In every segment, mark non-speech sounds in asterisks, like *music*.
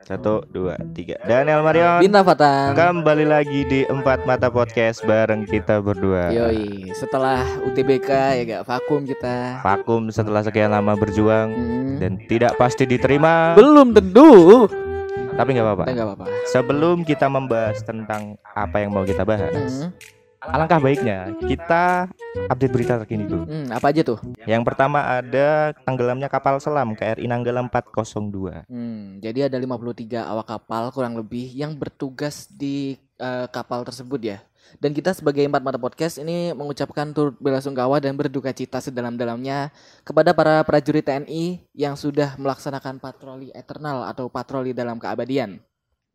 Satu, dua, tiga. Daniel Marion. Bintang Fatan. Kembali lagi di Empat Mata Podcast bareng kita berdua. Yoi, setelah UTBK ya gak vakum kita. Vakum setelah sekian lama berjuang Hmm. dan tidak pasti diterima. Belum tentu. Tapi nggak apa-apa. Enggak apa-apa. Sebelum kita membahas tentang apa yang mau kita bahas, Hmm. Alangkah baiknya kita update berita terkini dulu. Hmm, apa aja tuh? Yang pertama ada tenggelamnya kapal selam KRI Nanggala 402. Hmm, jadi ada 53 awak kapal kurang lebih yang bertugas di eh, kapal tersebut ya. Dan kita sebagai Empat Mata Podcast ini mengucapkan turut belasungkawa dan berduka cita sedalam-dalamnya kepada para prajurit TNI yang sudah melaksanakan patroli eternal atau patroli dalam keabadian.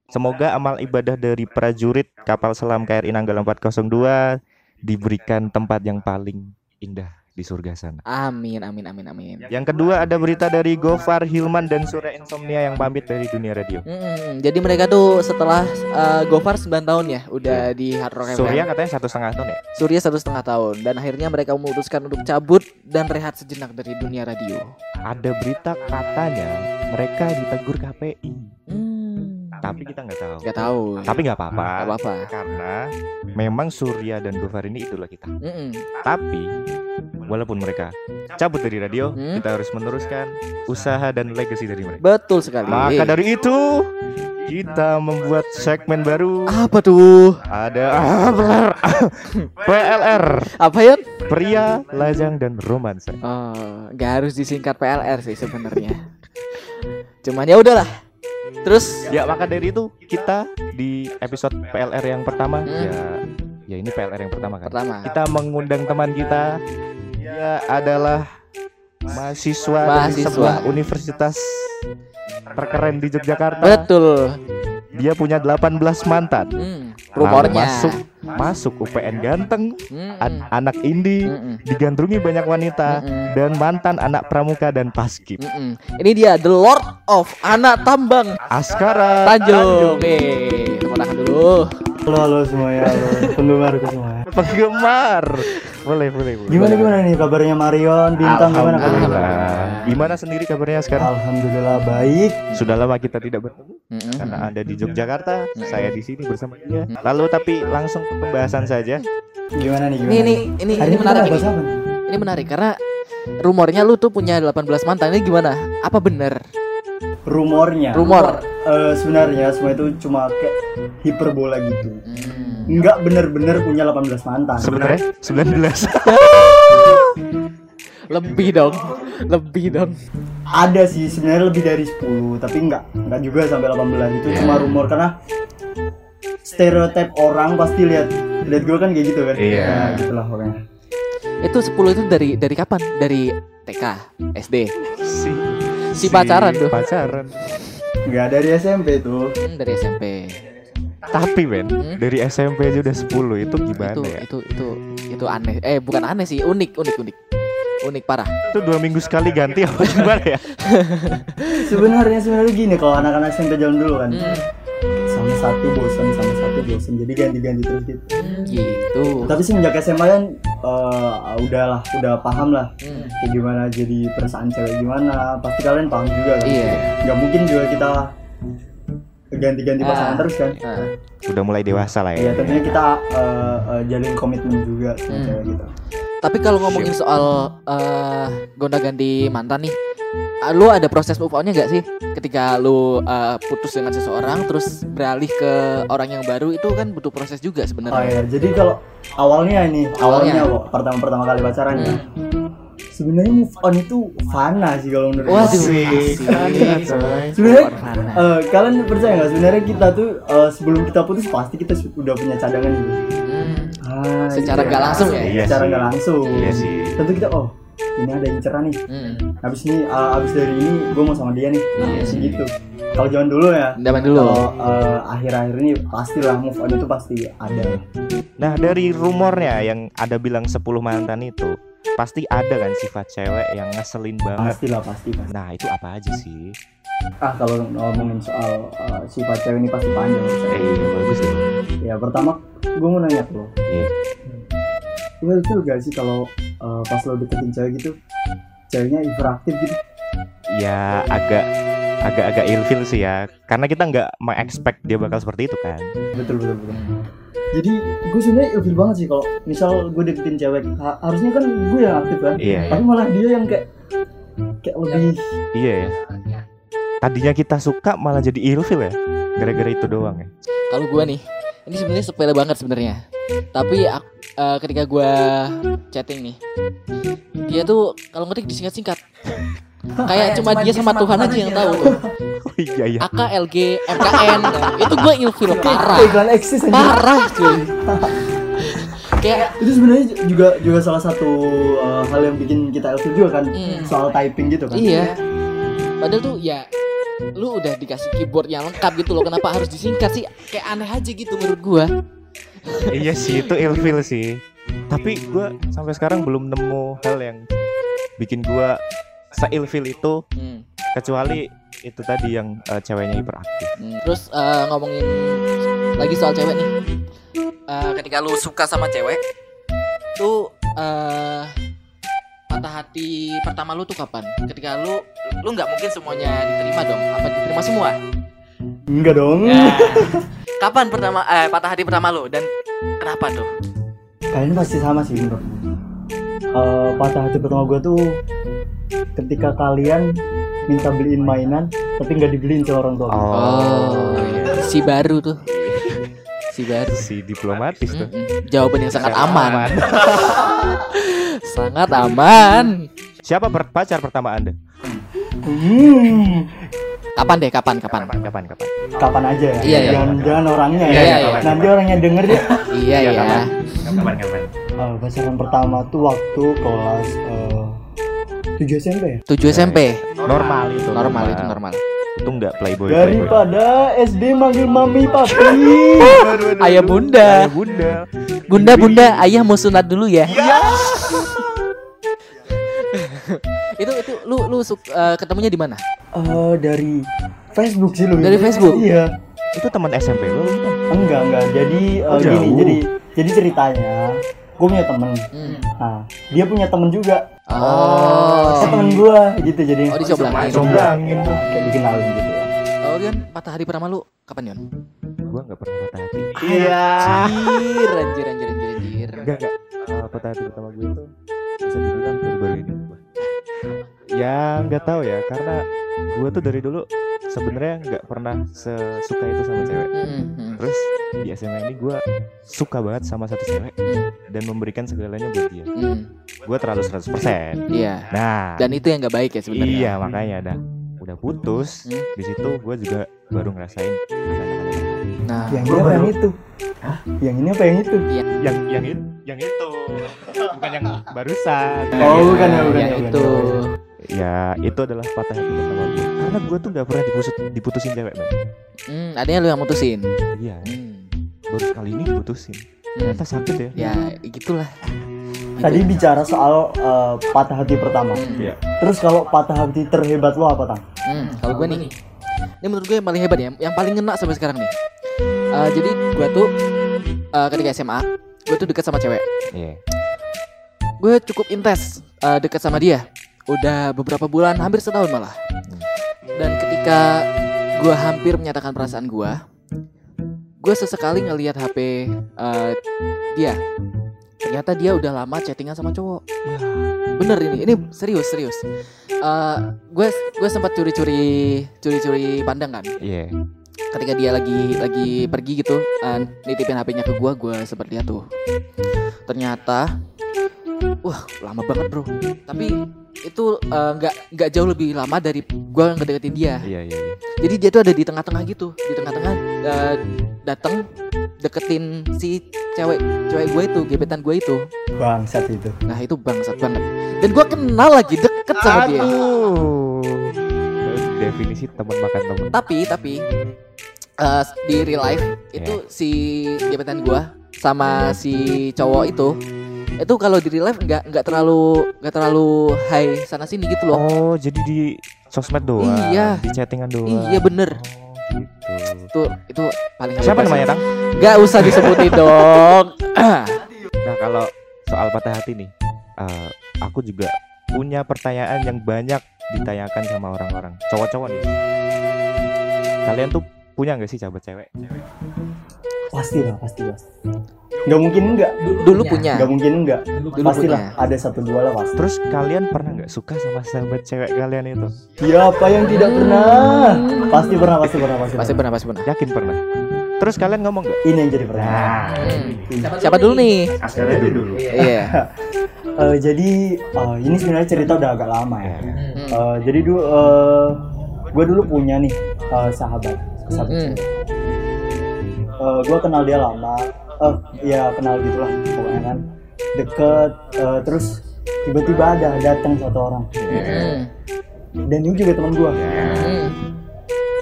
Semoga amal ibadah dari prajurit kapal selam KRI Nanggala 402 diberikan tempat yang paling indah di surga sana. Amin, amin, amin, amin. Yang kedua ada berita dari Gofar Hilman dan Surya Insomnia yang pamit dari dunia radio. Hmm, jadi mereka tuh setelah eh, Gofar 9 tahun ya udah di Hard Rock FM. Surya katanya satu setengah tahun ya. Surya satu setengah tahun dan akhirnya mereka memutuskan untuk cabut dan rehat sejenak dari dunia radio. Ada berita katanya mereka ditegur KPI, Hmm, tapi kita nggak tahu. nggak tahu. Tapi nggak apa-apa. Nggak apa-apa. Karena memang Surya dan Gofar ini itulah kita. Mm-mm. Tapi walaupun mereka cabut dari radio, Hmm? kita harus meneruskan usaha dan legacy dari mereka. Betul sekali. Maka dari itu kita membuat segmen baru. apa tuh? Ada benar. *laughs* PLR, Apa ya? pria, lajang dan romansa. Oh, nggak harus disingkat PLR sih sebenarnya. Cuman ya udahlah. Terus Ya maka dari itu kita di episode PLR yang pertama Hmm. ya ya ini PLR yang pertama kan. pertama Kita mengundang teman kita dia adalah mahasiswa, dari Mahasiswa. sebuah universitas terkeren di Yogyakarta. betul. Dia punya 18 mantan. Hmm, Lalu rumornya. masuk masuk UPN ganteng, Mm-mm. an- anak indie, Mm-mm. digandrungi banyak wanita Mm-mm. dan mantan anak pramuka dan paskib. Mm-mm. Ini dia The Lord of Anak Tambang Askara Tanjung. Oke, tepuk tangan dulu. Halo halo semuanya, halo penggemarku semua. penggemar. Boleh, boleh, boleh. Gimana gimana nih kabarnya Marion, Bintang gimana kabarnya? Gimana sendiri kabarnya sekarang? Alhamdulillah baik. Sudah lama kita tidak bertemu Mm-mm. karena Anda di Yogyakarta, saya di sini bersama dia. Lalu tapi langsung ke pembahasan saja. Gimana nih gimana? Ini ini ini ini menarik ini. Ini menarik karena rumornya lu tuh punya 18 mantan. Ini gimana? Apa bener? Rumornya. Rumor. Eh, sebenarnya semua itu cuma kayak hiperbola gitu. Hmm. Enggak bener-bener punya 18 mantan. Sebenarnya 19. *laughs* Lebih dong. Lebih dong. Ada sih sebenarnya lebih dari 10, tapi enggak enggak juga sampai 18 itu Iya. cuma rumor karena stereotip orang pasti lihat lihat gue kan kayak gitu kan. Iya. Nah, gitulah pokoknya. Itu 10 itu dari dari kapan? Dari TK, SD. si, Si pacaran tuh. Pacaran. Enggak dari SMP tuh. Hmm, dari SMP. Tapi Ben, Hmm? dari SMP aja udah 10 itu gimana itu ya? itu itu itu aneh. Eh, bukan aneh sih, unik, unik, unik. Unik parah. Itu dua minggu sekali ganti apa *laughs* gimana ya? Sebenarnya sebenarnya gini kalau anak-anak SMP zaman dulu kan. Hmm, sama satu bosan sama satu bosan jadi ganti-ganti terus gitu hmm, gitu. tapi semenjak SMA kan eh, udahlah udah paham lah Hmm, kayak gimana jadi perasaan cewek gimana pasti kalian paham juga kan Iya. nggak mungkin juga kita ganti-ganti Ah. pasangan terus kan Nah, Udah mulai dewasa lah ya ya. tentunya kita eh, eh, jalin komitmen juga sama Hmm. cewek gitu tapi kalau ngomongin soal eh gonta-ganti mantan nih, ah, lu ada proses move on-nya gak sih? Ketika lu eh, putus dengan seseorang terus beralih ke orang yang baru itu kan butuh proses juga oh sebenarnya. ya jadi kalau awalnya ini Awalnya. awalnya, pertama pertama kali pacaran ya Hmm. sebenarnya move on itu fana sih kalau menurut gue. asik. Sebenarnya Fana. eh, kalian percaya nggak sebenarnya kita tuh eh, sebelum kita putus pasti kita su- udah punya cadangan gitu. Hmm, Ah, Secara gitu nggak langsung ya? Iya Secara sih. nggak langsung. Iya sih. Tentu kita oh ini ada inceran nih. hmm. Habis ini eh, habis dari ini gue mau sama dia nih. Iya. Segitu. Kalau zaman dulu ya. Zaman dulu. Kalau eh, akhir-akhir ini pastilah move on itu pasti ada. Nah, dari rumornya yang ada bilang 10 mantan itu, pasti ada kan sifat cewek yang ngeselin banget. Pastilah pasti kan. Nah, itu apa aja sih? Ah kalau ngomongin soal eh, sifat cewek ini pasti panjang. Eh, iya, bagus tuh. Ya pertama gue mau nanya lo. Iya. Well tuh gak sih kalau eh, pas lo deketin cewek gitu, ceweknya hiperaktif gitu? Ya agak agak-agak ilfil sih ya. Karena kita nggak expect dia bakal seperti itu kan. Betul betul betul. Jadi gue sebenarnya ilfil banget sih kalau misal gue deketin cewek. Ha- harusnya kan gue yang aktif kan. Iya. Ya. tapi malah dia yang kayak kayak lebih iya ya. Tadinya kita suka malah jadi ilfil ya. Gara-gara itu doang ya. Kalau gua nih, ini sebenarnya sepele banget sebenarnya. Tapi ak- eh, ketika gua chatting nih, dia tuh kalau ngetik disingkat-singkat. Kayak cuma dia sama Tuhan aja yang tahu tuh. *laughs* oh iya ya AK, LG, MKN. itu gue ilfil parah. iklan eksis aja Parah cuy. *laughs* Kayak itu sebenarnya juga juga salah satu uh, hal yang bikin kita ilfil juga kan Hmm. soal typing gitu kan iya. Padahal tuh ya lu udah dikasih keyboard yang lengkap gitu loh. Kenapa harus disingkat sih? Kayak aneh aja gitu menurut gua. Iya sih itu ilfil sih tapi gue sampai sekarang belum nemu hal yang bikin gue seilfil itu Hmm. kecuali itu tadi yang eh, ceweknya hiperaktif Hmm, Terus eh, ngomongin lagi soal cewek nih. Eh, ketika lu suka sama cewek, tuh eh patah hati pertama lu tuh kapan? Ketika lu lu nggak mungkin semuanya diterima dong. Apa diterima semua? enggak dong Ya. *laughs* kapan pertama eh patah hati pertama lu dan kenapa tuh? kayaknya pasti sama sih gue. Eh, patah hati pertama gue tuh ketika kalian minta beliin mainan tapi nggak dibeliin sama orang tua oh, iya. si baru tuh. Si baru. si diplomatis tuh Mm-mm. Jawaban yang sangat Sangat aman. *laughs* sangat aman. siapa per- pacar pertama anda Hmm, Kapan deh? Kapan? Kapan? kapan kapan kapan kapan aja ya Iya, iya. jangan jangan orangnya Iya, ya iya, iya. nanti orangnya denger dia Iya Iya, ya. kapan? kapan Eh, pacaran pertama tuh waktu kelas eh, 7 SMP ya 7 SMP. normal itu Normal itu normal. itu nggak playboy daripada SD manggil mami papi *laughs* Ayah bunda. Ayah bunda Bunda bunda, ayah mau sunat dulu ya. *laughs* itu itu lu lu eh, ketemunya di mana? Eh, dari Facebook sih lu Dari Facebook? iya itu teman SMP lo bukan? enggak enggak jadi Oh, gini jauh. jadi jadi ceritanya gue punya temen Hmm. nah dia punya temen juga Oh. Temen gue gitu jadi Oh, dicoblangin. Dicoblangin tuh, kayak dikenalin gitu Oh, Dion, patah hari pertama lu kapan, Dion? gua nggak pernah patah hati iya Anjir, anjir, anjir, anjir, anjir. Enggak, enggak. Uh, patah hati pertama gue itu bisa dibilang baru-baru ini. Ya nggak tahu ya, karena gue tuh dari dulu sebenarnya nggak pernah sesuka itu sama cewek. Mm, mm, Terus di SMA ini gue suka banget sama satu cewek mm, dan memberikan segalanya buat dia. mm. Gue terlalu 100%. Iya. Nah, Dan itu yang gak baik ya sebenarnya. iya makanya dah udah putus. Hmm. Di situ gue juga baru ngerasain. Nah, yang ini apa yang itu yang ini apa yang itu yang yang itu yang itu bukan yang barusan. Oh, bukan ya, bukan yang ya, bukan itu. ya, ya itu adalah patah hati pertama gue karena gue tuh nggak pernah dipusut, diputusin cewek man. Hmm, adanya lu yang mutusin. iya Hmm. baru kali ini diputusin Hmm. ternyata sakit ya Ya, gitulah. tadi bicara soal eh, patah hati pertama Hmm. Iya. terus kalau patah hati terhebat lo apa tang Hmm, kalau gue nih, ini menurut gue yang paling hebat ya, yang paling ngena sampai sekarang nih. Eh, jadi gue tuh eh, ketika SMA, gue tuh dekat sama cewek. Iya Gue cukup intens eh, dekat sama dia. Udah beberapa bulan, hampir setahun malah. Dan ketika gue hampir menyatakan perasaan gue, gue sesekali ngelihat HP eh, dia. Ternyata dia udah lama chattingan sama cowok. Bener ini, ini serius serius. Eh, Gue gue sempat curi-curi curi-curi pandang kan. iya Ketika dia lagi lagi pergi gitu, eh, nitipin HP-nya ke gue, gue sempat lihat tuh. Ternyata, wah lama banget bro. Tapi itu eh, nggak nggak jauh lebih lama dari gue ngedeketin dia. iya iya iya. Jadi dia tuh ada di tengah-tengah gitu, di tengah-tengah eh, datang deketin si cewek cewek gue itu, gebetan gue itu. bangsat itu Nah itu bangsat banget. Dan gue kenal lagi deket sama dia. aduh definisi teman makan teman Tapi tapi eh, di real life itu si gebetan gue sama si cowok itu itu kalau di real life nggak nggak terlalu nggak terlalu high sana sini gitu loh. oh jadi di sosmed doang Iya. di chattingan doang Iya bener. oh, gitu Itu itu paling siapa namanya tang Gak usah disebutin *laughs* dong. nah kalau soal patah hati nih eh, aku juga punya pertanyaan yang banyak ditanyakan sama orang-orang cowok-cowok nih kalian tuh punya nggak sih sahabat cewek? Pasti lah pasti pasti nggak mungkin enggak Dulu punya. nggak mungkin enggak Dulu pasti punya. lah ada satu dua lah pasti. Terus kalian pernah nggak suka sama sahabat cewek kalian itu? Siapa yang tidak pernah? Pasti pernah pasti pernah pasti, Pasti pernah, pasti pernah. yakin pernah? Terus kalian ngomong nggak? Ini yang jadi pernah Hmm. Siapa dulu nih? Askara dulu. Iya. *laughs* Eh, jadi eh, ini sebenarnya cerita udah agak lama ya. Hmm. Eh, jadi dulu eh, gue dulu punya nih eh, sahabat Hmm. cewek. Eh, gue kenal dia lama eh ya kenal gitulah pokoknya kan deket eh, terus tiba-tiba ada datang satu orang Hmm. dan ini juga teman gue Hmm.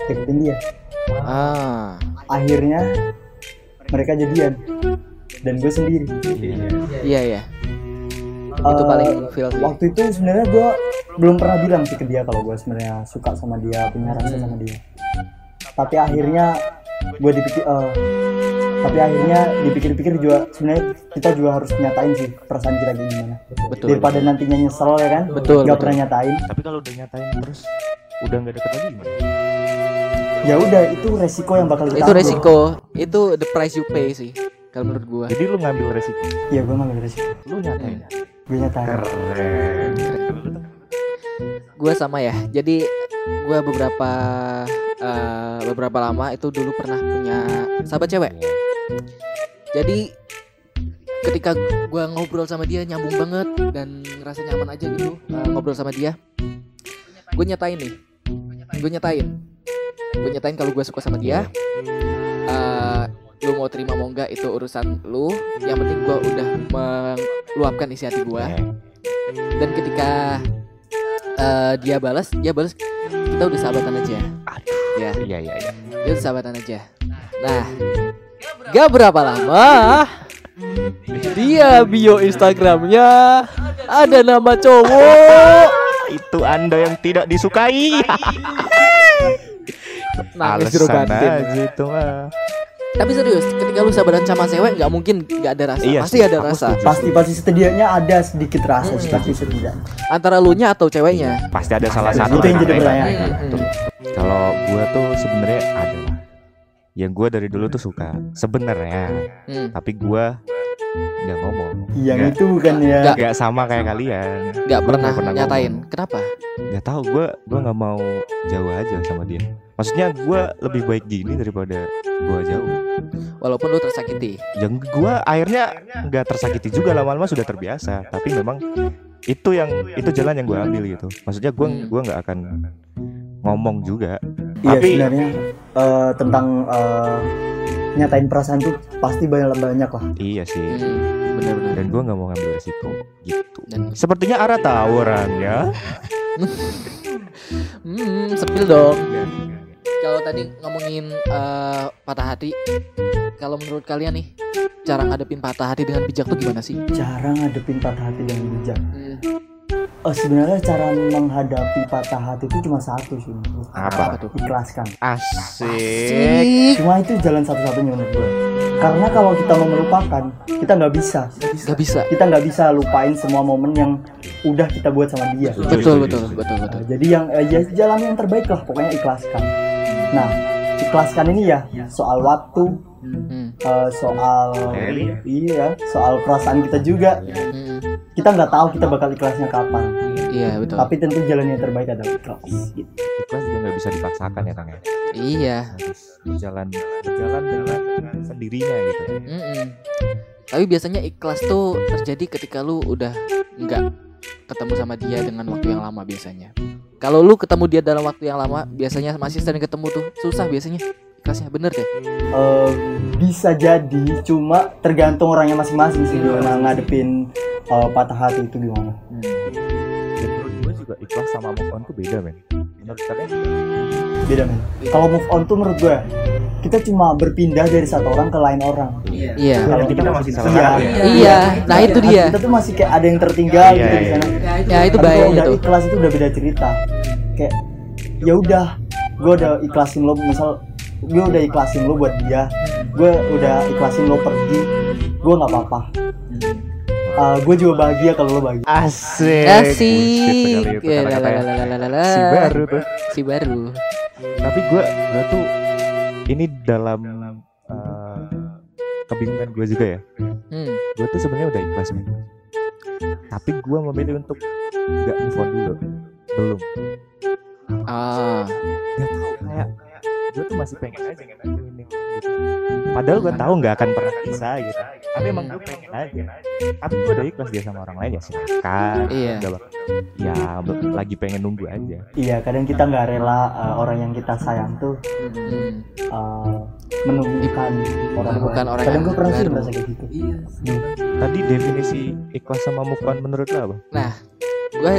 deketin dia Ah. akhirnya mereka jadian dan gue sendiri Iya, iya. Itu Eh, paling feel sih. waktu itu sebenarnya gue belum pernah bilang sih ke dia kalau gue sebenarnya suka sama dia punya rasa sama dia tapi akhirnya gue dipikir eh, tapi akhirnya dipikir-pikir juga sebenarnya kita juga harus nyatain sih perasaan kita kayak gimana Betul. daripada nantinya nyesel ya kan Betul, nggak betul. pernah nyatain tapi kalau udah nyatain terus udah nggak deket lagi gimana ya udah itu resiko yang bakal kita Itu ambil. resiko. Itu the price you pay sih. Kalau menurut gua. jadi lu ngambil resiko iya gue ngambil resiko lu nyatain gue nyatain keren Gua sama ya. Jadi gua beberapa eh, beberapa lama itu dulu pernah punya sahabat cewek. Jadi ketika gua ngobrol sama dia nyambung banget dan ngerasa nyaman aja gitu eh, ngobrol sama dia. Gue nyatain nih. Gue nyatain. Gue nyatain kalau gue suka sama dia. eh, lu mau terima mau enggak itu urusan lu. Yang penting gua udah meluapkan isi hati gua. Dan ketika eh, dia balas, dia balas kita udah sahabatan aja. Aduh. Ya, iya iya iya dia udah sahabatan aja. Nah, gak berapa lama dia bio Instagramnya ada nama cowok. *laughs* itu anda yang tidak disukai Nangis aja itu mah Tapi serius, ketika lu sahabatan sama cewek nggak mungkin nggak ada rasa. Iya Pasti sih, ada rasa. setuju. pasti pasti setidaknya ada sedikit rasa sih Hmm. pasti setidaknya Antara lu nya atau ceweknya. pasti ada salah Itu satu yang jadi pertanyaan. Hmm, hmm. kalau gua tuh sebenarnya ada yang gua dari dulu tuh suka sebenarnya Hmm. tapi gua nggak ngomong yang Nggak- itu bukan ya Nggak. nggak sama kayak kalian Nggak Gua pernah, nggak nyatain. ngomong. Kenapa? nggak tahu gua gua nggak mau jauh aja sama dia maksudnya gua lebih baik gini daripada gua jauh Walaupun lu tersakiti. yang gua akhirnya nggak tersakiti juga lama-lama sudah terbiasa tapi memang itu yang itu jalan yang gua ambil gitu maksudnya gua Hmm. gua nggak akan ngomong juga Iya Tapi- sebenarnya eh, tentang eh, nyatain perasaan tuh pasti banyak banyak lah. iya sih Hmm, bener-bener. dan gua nggak mau ngambil resiko gitu Dan sepertinya Ara tahu orangnya *laughs* hmm, sepil dong. Kalau tadi ngomongin eh, patah hati, kalau menurut kalian nih cara ngadepin patah hati dengan bijak tuh gimana sih? Cara ngadepin patah hati yang bijak. Hmm, Eh, sebenarnya cara menghadapi patah hati itu cuma satu sih apa tuh? Ikhlaskan. asik Cuma itu jalan satu-satunya menurut gue. Karena kalau kita mau melupakan, kita nggak bisa. Gak bisa. Kita nggak bisa lupain semua momen yang udah kita buat sama dia. Betul, betul, setuju. betul, betul. Nah, jadi yang eh, ya, jalan yang terbaik lah pokoknya ikhlaskan. Nah, ikhlaskan ini ya soal waktu, Hmm, eh, soal Really? iya, soal perasaan kita juga. hmm, Kita nggak tahu kita bakal ikhlasnya kapan. iya betul. Tapi tentu jalan yang terbaik adalah ikhlas. Gitu. ikhlas juga nggak bisa dipaksakan ya kang ya Iya. harus berjalan berjalan dengan sendirinya gitu Mm-mm. Tapi biasanya ikhlas tuh terjadi ketika lu udah nggak ketemu sama dia dengan waktu yang lama biasanya. Kalau lu ketemu dia dalam waktu yang lama, biasanya masih sering ketemu tuh susah biasanya. Ikhlasnya bener deh. Eh, bisa jadi, cuma tergantung orangnya masing-masing sih gimana ngadepin eh, patah hati itu gimana. dan menurut gue juga ikhlas sama move on tuh beda men menurut kalian Beda men. Kalau move on tuh menurut gue, kita cuma berpindah dari satu orang ke lain orang. Iya. Kalau kita masih sama iya, arah ya? Iya, nah itu dia. Kita tuh masih kayak ada yang tertinggal Iya, gitu di iya. sana. Ya itu Tapi bahaya kalau udah itu. ikhlas itu udah beda cerita. Kayak ya udah, gue udah ikhlasin lo misal gue udah ikhlasin lo buat dia, gue udah ikhlasin lo pergi, gue nggak apa-apa. gue juga bahagia kalau lo bahagia Asik. Asik. Itu Ya. Si baru tuh. Si baru. Tapi gue gue tuh ini dalam eh, kebingungan gue juga ya. Hmm. Gue tuh sebenarnya udah ikhlas men. Tapi gue memilih untuk gak move on dulu. Belum. Ah. Gak tau kayak gue tuh masih pengen aja ini. Gitu. Padahal gue tahu nggak akan pernah bisa gitu. Tapi emang gue pengen aja. Tapi gue udah ikhlas dia sama orang lain ya silakan. Iya. Udah, ya lagi pengen nunggu aja. iya kadang kita nggak rela uh, orang yang kita sayang tuh Hmm. uh, menemukan orang Menemukan orang kadang gue pernah sih merasa kayak gitu Iya. Tadi definisi ikhlas sama move on menurut lo apa? gue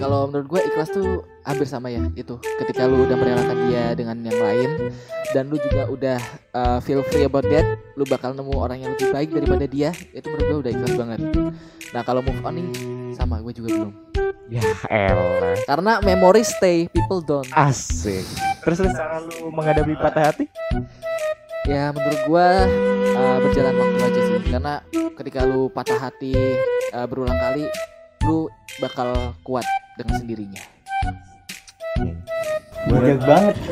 kalau menurut gue ikhlas tuh hampir sama ya itu ketika lu udah merelakan dia dengan yang lain dan lu juga udah uh, feel free about that lu bakal nemu orang yang lebih baik daripada dia itu menurut gue udah ikhlas banget nah kalau move on nih sama gue juga belum Ya elah. karena memory stay people don't Asik. Terus terus cara lu menghadapi patah hati? ya menurut gue uh, berjalan waktu aja sih karena ketika lu patah hati uh, berulang kali lu bakal kuat dengan sendirinya bijak banget *laughs*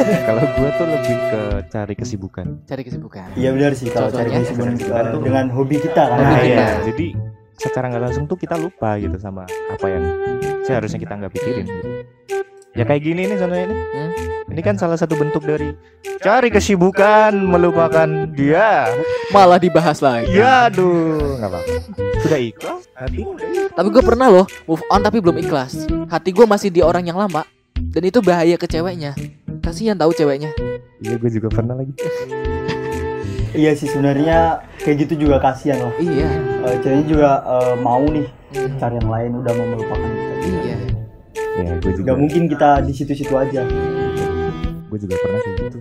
Kalau gue tuh lebih ke cari kesibukan. cari kesibukan iya benar sih kalau cari kesibukan Cari uh, kesibukan. dengan hobi kita kan Nah kita. iya, jadi secara nggak langsung tuh kita lupa gitu sama apa yang seharusnya kita nggak pikirin. Gitu. Ya kayak gini nih contohnya ini. Hmm? Ini kan salah satu bentuk dari cari kesibukan melupakan dia. malah dibahas lagi Ya aduh, nggak apa-apa. Sudah ikhlas, hati ikhlas. Tapi gue pernah loh move on tapi belum ikhlas. Hati gue masih di orang yang lama dan itu bahaya ke ceweknya. Kasihan tahu ceweknya. Iya, gue juga pernah lagi. *laughs* iya sih sebenarnya kayak gitu juga kasihan lah Iya. uh, ceweknya juga uh, mau nih Hmm, cari yang lain udah mau melupakan. Ya, gue juga. nggak mungkin kita di situ-situ aja Gue juga pernah kayak gitu.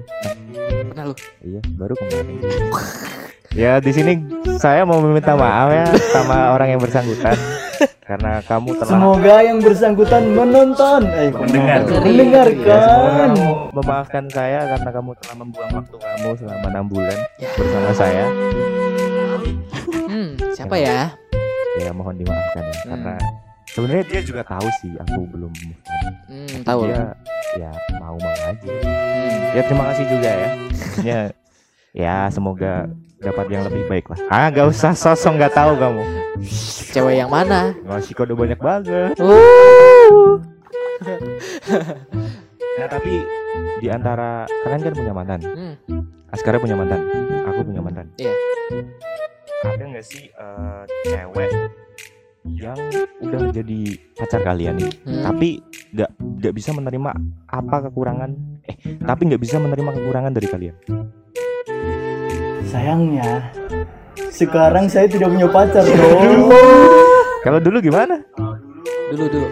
Pernah lo. Iya, baru kemarin. ya di sini saya mau meminta maaf ya sama orang yang bersangkutan karena kamu telah semoga yang bersangkutan menonton eh Mendengar. Ya, mendengarkan kamu memaafkan saya karena kamu telah membuang waktu kamu selama enam bulan bersama saya. Hmm, siapa ya? Ya mohon dimaafkan ya karena sebenarnya dia juga tahu sih aku belum move on. Hmm, tahu. Dia ya mau mau aja. Hmm. Ya terima kasih juga ya. Maksudnya *laughs* ya semoga dapat yang lebih baik lah. Ah gak usah sosok nggak tahu kamu. Cewek yang mana? Ngasih kode banyak banget. *laughs* Uh. Nah tapi di antara kalian kan punya mantan. Hmm. Askara punya mantan. Aku punya mantan. Iya. Ada nggak sih eh, cewek yang udah jadi pacar kalian nih, Hmm. tapi nggak nggak bisa menerima apa kekurangan, eh tapi nggak bisa menerima kekurangan dari kalian. sayangnya sekarang saya tidak punya pacar dong *laughs* Kalau dulu gimana? Dulu dulu.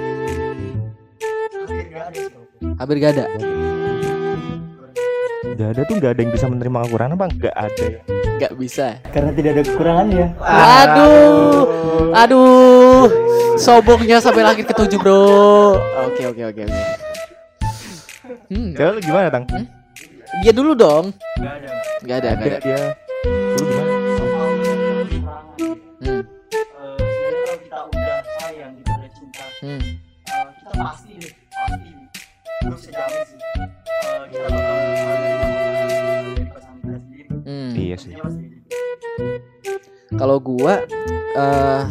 Hampir gak ada. Gak ada tuh nggak ada yang bisa menerima kekurangan bang, nggak ada. ya? Gak bisa. karena tidak ada kekurangannya Aduh. Aduh. Sombongnya sampai langit ketujuh, Bro. Oke, oke, oke, oke. Hmm. Kalau lu gimana tang? Dia dulu dong. Gak ada, gak Ada ada. dia. Dulu gimana? Hmm. kalau kita Hmm. pasti deh pasti gue bisa jamin sih kita bakal pasangan kita sendiri Hmm. Iya sih. Kalau gua eh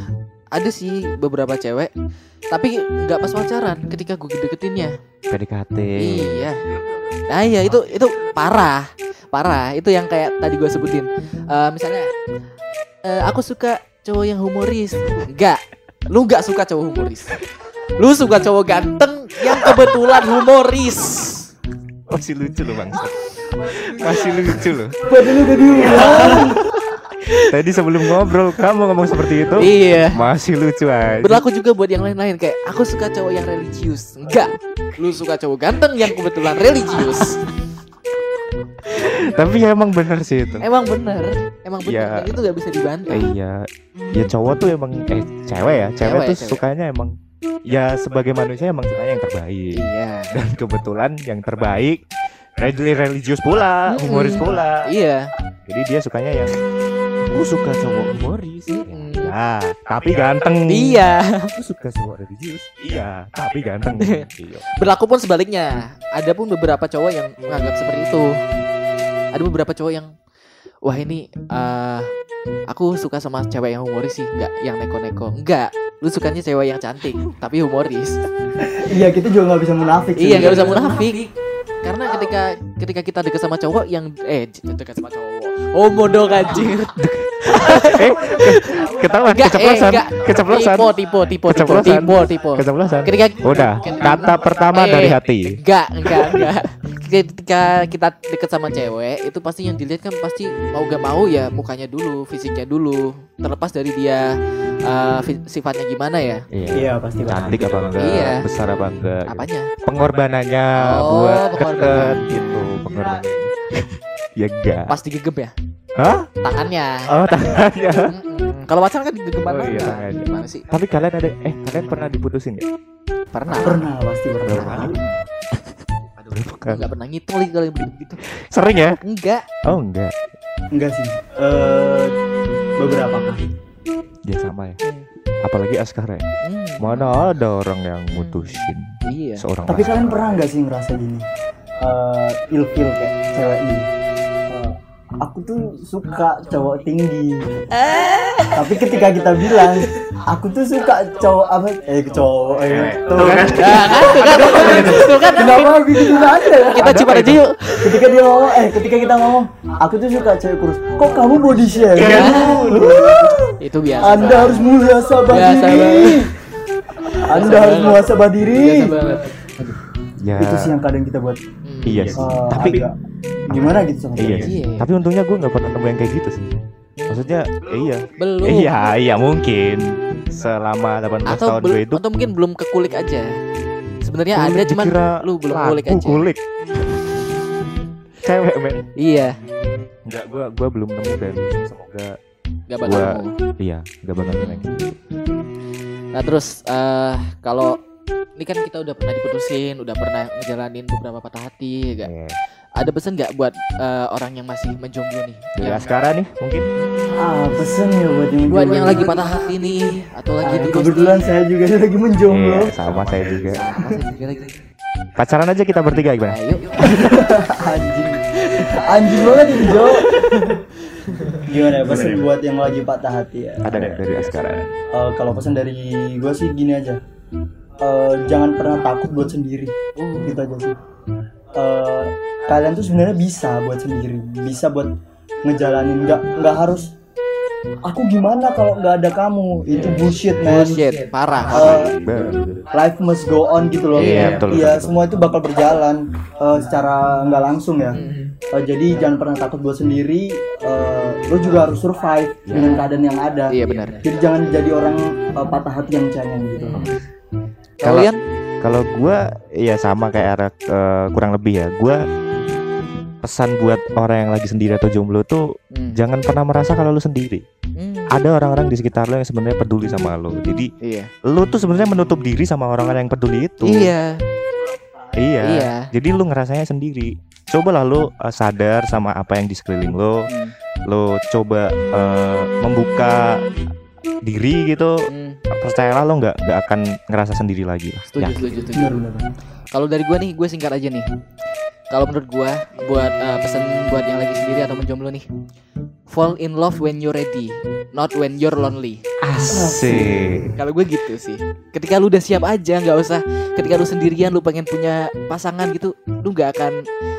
ada sih beberapa cewek tapi nggak pas pacaran ketika gue deketinnya. PDKT. Iya. Nah iya itu itu parah, parah. Itu yang kayak tadi gue sebutin. Eh, misalnya, eh, aku suka cowok yang humoris. Enggak, lu nggak suka cowok humoris. Lu suka cowok ganteng yang kebetulan humoris. Masih lucu loh bang. Masih lucu loh. padahal udah diulang Tadi sebelum ngobrol kamu ngomong seperti itu. Iya. Masih lucu aja. Berlaku juga buat yang lain-lain kayak aku suka cowok yang religius. Enggak, lu suka cowok ganteng yang kebetulan religius. Tapi ya emang bener sih itu. Emang bener, emang bener. Dan itu gak bisa dibantah. Eh, iya. Ya cowok tuh emang eh cewek ya. Cewek, Cewek, tuh cewek. sukanya emang ya sebagai manusia emang sukanya yang terbaik. Iya. Dan kebetulan yang terbaik reli- religius pula, humoris pula. Iya. Jadi dia sukanya yang aku suka cowok humoris. Mm-mm. Ya, iya tapi ganteng Iya. aku suka cowok religius iya tapi ganteng *laughs* iya Berlaku pun sebaliknya. Ada pun beberapa cowok yang menganggap seperti itu. Ada beberapa cowok yang wah ini eh aku suka sama cewek yang humoris sih, nggak yang neko-neko. Enggak. Lu sukanya cewek yang cantik tapi humoris. *laughs* iya kita juga nggak bisa munafik iya, nggak usah munafik. Karena ketika ketika kita dekat sama cowok yang eh dekat sama cowok. Oh, dong anjir. *laughs* eh ketahuan Enggak, eh, keceplosan enggak. keceplosan Tipe, tipe, tipe, Keceplosan. tipe, tipe. keceplosan Ketika udah kata pertama Eh, dari hati Enggak, enggak, enggak. Ketika kita deket sama cewek, itu pasti yang dilihat kan pasti mau gak mau ya mukanya dulu, fisiknya dulu. Terlepas dari dia eh, fi- sifatnya gimana ya. iya iya pasti cantik apa enggak Iya. besar apa enggak gitu. Apanya? pengorbanannya Oh, buat pengorbanan. deket gitu pengorbanannya ya enggak Pas digegep ya hah tangannya. oh tangannya. Kalau pacaran kan digegep Oh, iya, enggak? tangannya. Gimana sih? tapi kalian ada eh kalian pernah diputusin ya Pernah. pernah pasti pernah kali Aduh, Berapa kali? enggak pernah ngitung lagi kalau yang begitu. sering ya Enggak. oh enggak enggak sih Eh beberapa kali ya sama ya apalagi Askara ya Hmm, mana ada orang yang mutusin Iya. seorang tapi Askara. kalian pernah nggak sih ngerasa gini Eh ilfil kayak cewek ini aku tuh suka cowok tinggi tapi ketika kita bilang aku tuh suka cowok apa eh cowok eh tuh kan Nah, kan tuh kan. Tuh kan. kenapa bikin anda ya Kita coba aja itu? yuk. ketika dia ngomong eh ketika kita ngomong aku tuh suka cewek kurus kok kamu body shame Iya. Itu biasa. anda harus muhasabah diri anda harus muhasabah diri ya itu sih yang kadang kita buat. Iya sih. eh, tapi agak gimana gitu sama iya Iya. tapi untungnya gue nggak pernah nemu yang kayak gitu sih. Maksudnya eh, iya. Belum. iya iya mungkin. Selama 18 atau tahun belum gue hidup. atau mungkin belum kekulik aja. Sebenarnya ada cuman lu belum kulik aja. kulik. Cewek men. Iya. Enggak, gue gua belum nemu dan semoga gak bakal Gua- nemu. iya gak bakal nemu. Gitu. nah terus eh kalau ini kan kita udah pernah diputusin udah pernah ngejalanin beberapa patah hati ya gak? Iya. ada pesan nggak buat eh, orang yang masih menjomblo nih? Dari yang, Askara nih mungkin? Ah pesen ya buat yang buat yang lagi patah hati nih atau lagi Ah, di kebetulan saya juga *laughs* lagi menjomblo. Iya, sama saya juga. Sama saya juga lagi. Pacaran aja kita bertiga gimana? Ayo. *laughs* Anjing. Anjing banget ini Jo. Gimana ya pesan buat yang lagi patah hati ya? Ada deh dari Askara? Eh, kalau pesan dari gue sih gini aja Eh, jangan pernah takut buat sendiri. Uh, gitu aja sih. Eh, kalian tuh sebenarnya bisa buat sendiri. Bisa buat ngejalanin. Nggak nggak harus aku gimana kalau nggak ada kamu? Itu bullshit man. Bullshit. Parah Eh, Bener. life must go on gitu loh. Iya, betul, Iya, betul. semua itu bakal berjalan eh, secara nggak langsung ya. Eh, jadi jangan pernah takut buat sendiri. Eh, lo juga harus survive dengan keadaan yang ada. Iya benar. Jadi jangan jadi orang eh, patah hati yang cengeng gitu. Kalau- kalian Kalau gua ya sama kayak eh, kurang lebih ya. Gua pesan buat orang yang lagi sendiri atau jomblo tuh Hmm. jangan pernah merasa kalau lu sendiri. Hmm. Ada orang-orang di sekitar lo yang sebenarnya peduli sama lo. Jadi iya lu tuh sebenarnya menutup diri sama orang-orang yang peduli itu. iya Iya. Iya. Jadi lu ngerasanya sendiri. Cobalah lu eh, sadar sama apa yang di sekeliling lo. Hmm. Lo coba eh, membuka diri gitu. Hmm. Percayalah lo nggak nggak akan ngerasa sendiri lagi lah. setuju Ya. setuju setuju Kalau dari gua nih, gue singkat aja nih. Kalau menurut gua, buat eh, pesan buat yang lagi sendiri atau menjomblo nih, fall in love when you're ready, not when you're lonely. Asik. Kalau gue gitu sih. Ketika lu udah siap aja, nggak usah. Ketika lu sendirian, lu pengen punya pasangan gitu, lu nggak akan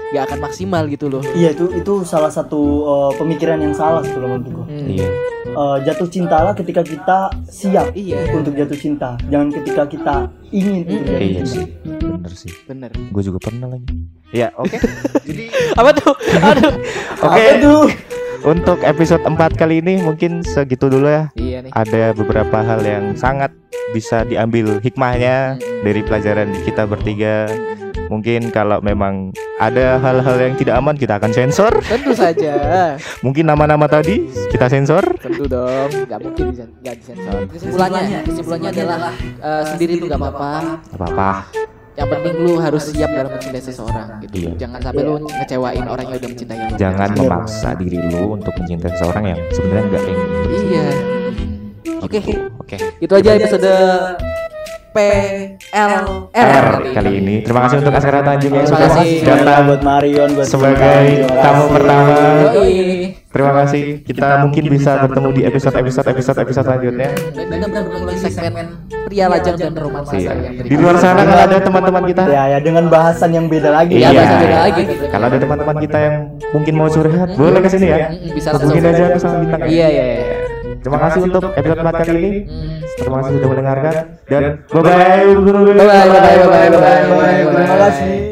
nggak akan maksimal gitu loh. iya itu itu salah satu eh, pemikiran yang salah sih kalau menurut gue Hmm. Iya. Eh, jatuh cintalah ketika kita siap Iya. untuk jatuh cinta jangan ketika kita ingin untuk Mm-mm. jatuh Iya cinta sih. Bener sih. Bener. Gue juga pernah lagi. Ya, oke. *laughs* Apa tuh? Aduh. Oke. Tuh? Untuk episode 4 kali ini mungkin segitu dulu ya. Iya nih. Ada beberapa hal yang sangat bisa diambil hikmahnya dari pelajaran kita bertiga. Mungkin kalau memang ada hal-hal yang tidak aman kita akan sensor. Tentu saja. *laughs* Mungkin nama-nama tadi kita sensor. Tentu dong. Nggak mungkin nggak disensor. Kesimpulannya, kesimpulannya adalah eh, sendiri itu nggak apa-apa. Apa-apa. Yang penting lu harus siap dalam mencintai seseorang gitu. Iya. Jangan sampai lu ngecewain orang yang udah mencintai lu. Jangan Iya, memaksa diri lu untuk mencintai seseorang yang sebenarnya enggak yang Iya. Oke. Oke. Itu aja episode PLR R kali ini. Terima kasih untuk Askara Tanjung yang Terima sudah datang buat Marion buat sebagai tamu pertama. Terima kasih. Kita mungkin bisa bertemu di episode-episode episode episode selanjutnya. Dan kita bertemu di segmen pria lajang dan romansa Iya. Di luar sana kalau ada teman-teman kita ya ya dengan bahasan yang beda lagi Iya, Iya. bahasa beda lagi. Kalau ada teman-teman kita yang mungkin mau curhat, boleh ke sini ya. Mm, bisa langsung. aja ke sama bintang. ya. Iya, iya, iya. Terima kasih untuk episode 4 kali ini. Hmm. Terima kasih sudah mendengarkan dan bye bye. Bye bye bye bye bye bye bye. terima kasih